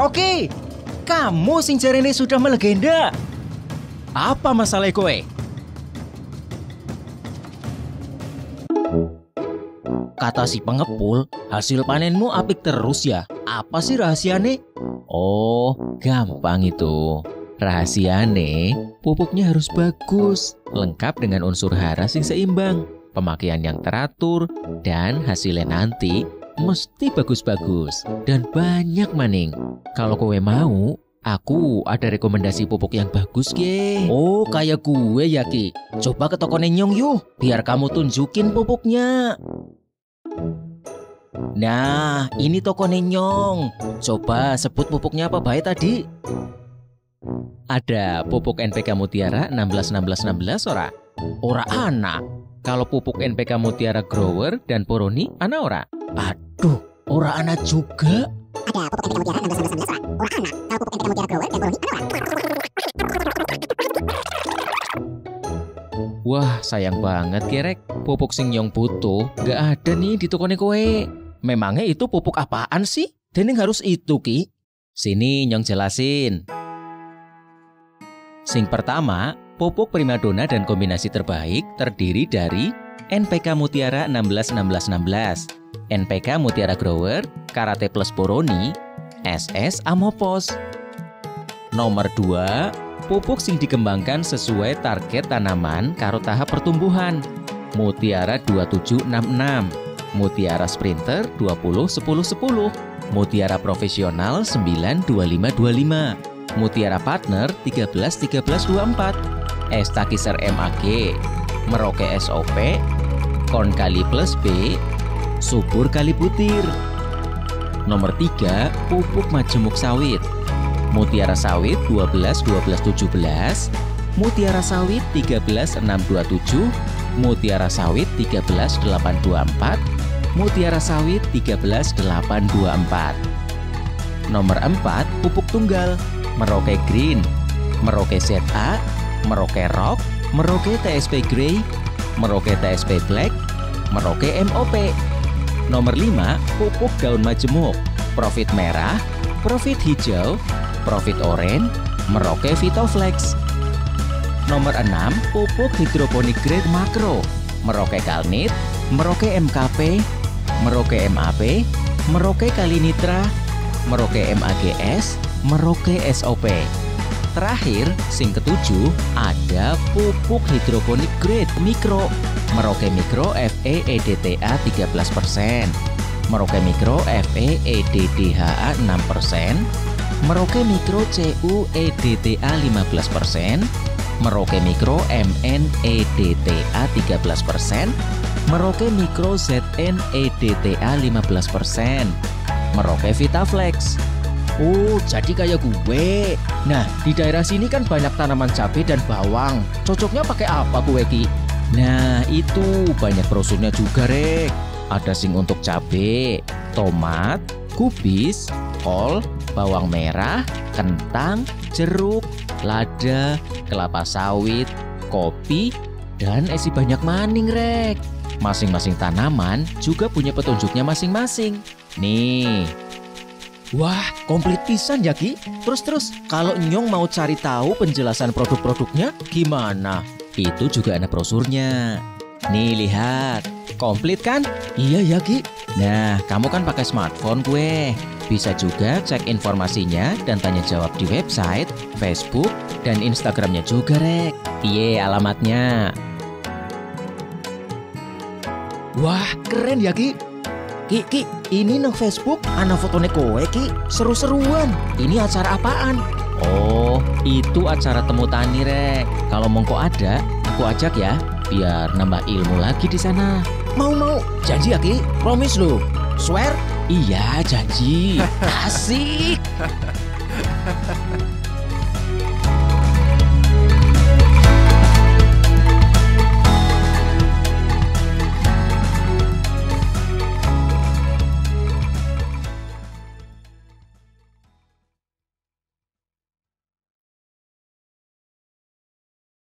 Rocky, kamu sing jarene sudah melegenda. Apa masalah kowe? Kata si pengepul, hasil panenmu apik terus ya. Apa sih rahasiane? Oh, gampang itu. Rahasiane, pupuknya harus bagus, lengkap dengan unsur hara sing seimbang, pemakaian yang teratur, dan hasilnya nanti mesti bagus-bagus dan banyak maning. Kalau kowe mau, aku ada rekomendasi pupuk yang bagus ke. Oh, kayak gue ya Ki. Coba ke toko Nenyong yuk, biar kamu tunjukin pupuknya. Nah, ini toko Nenyong. Coba sebut pupuknya apa baik tadi? Ada pupuk NPK Mutiara 161616 ora? Ora anak. Kalau pupuk NPK Mutiara Grower dan Poroni ana ora? Aduh, ora anak juga. Ada pupuk NPK Mutiara 1616 ora? Ora anak. Kalau pupuk NPK Mutiara Grower dan ora? Wah, sayang banget Gerek. Pupuk sing nyong butuh gak ada nih di toko kowe. Memangnya itu pupuk apaan sih? Dening harus itu, Ki. Sini nyong jelasin. Sing pertama, pupuk primadona dan kombinasi terbaik terdiri dari NPK Mutiara 161616, NPK Mutiara Grower, Karate Plus Poroni, SS Amopos. Nomor 2, pupuk sing dikembangkan sesuai target tanaman karo tahap pertumbuhan. Mutiara 2766, Mutiara Sprinter 201010, Mutiara Profesional 92525, Mutiara Partner 131324, Estakiser MAG, Merauke SOP, Kon kali plus B, Subur kali butir. Nomor 3, pupuk majemuk sawit. Mutiara sawit 12 12 17, Mutiara sawit 13 627, Mutiara sawit 13 824, Mutiara sawit 13 824. Nomor 4, pupuk tunggal. Merauke Green, Merauke ZA, Merauke Rock, Merauke TSP Grey, Merauke TSP Black, Merauke MOP. Nomor 5, pupuk daun majemuk. Profit merah, profit hijau, profit oranye, Merauke Vitoflex. Nomor 6, pupuk hidroponik grade makro. Merauke Kalnit, Merauke MKP, Merauke MAP, Merauke Kalinitra, Merauke MAGS, Merauke SOP. Terakhir, sing ketujuh, ada pupuk hidroponik grade mikro. Merauke Mikro FE EDTA 13%, Merauke Mikro FE EDDHA 6%, Merauke Mikro CU EDTA 15%, Merauke Mikro MN EDTA 13%, Merauke Mikro ZN EDTA 15%, Merauke Vitaflex. Oh, jadi kayak gue. Nah, di daerah sini kan banyak tanaman cabai dan bawang. Cocoknya pakai apa gue, Ki? Nah, itu banyak brosurnya juga, Rek. Ada sing untuk cabai, tomat, kubis, kol, bawang merah, kentang, jeruk, lada, kelapa sawit, kopi, dan isi banyak maning, Rek. Masing-masing tanaman juga punya petunjuknya masing-masing. Nih, Wah, komplit pisan ya Ki. Terus-terus, kalau Nyong mau cari tahu penjelasan produk-produknya, gimana? Itu juga ada brosurnya. Nih, lihat. Komplit kan? Iya ya Ki. Nah, kamu kan pakai smartphone gue. Bisa juga cek informasinya dan tanya jawab di website, Facebook, dan Instagramnya juga, Rek. Iye alamatnya. Wah, keren ya Ki. Ki, Ki, ini nang Facebook ana fotone kowe Ki. Seru-seruan. Ini acara apaan? Oh, itu acara temu tani rek. Kalau mongko ada, aku ajak ya, biar nambah ilmu lagi di sana. Mau mau, janji ya Ki. Promise lo. Swear? Iya, janji. Asik.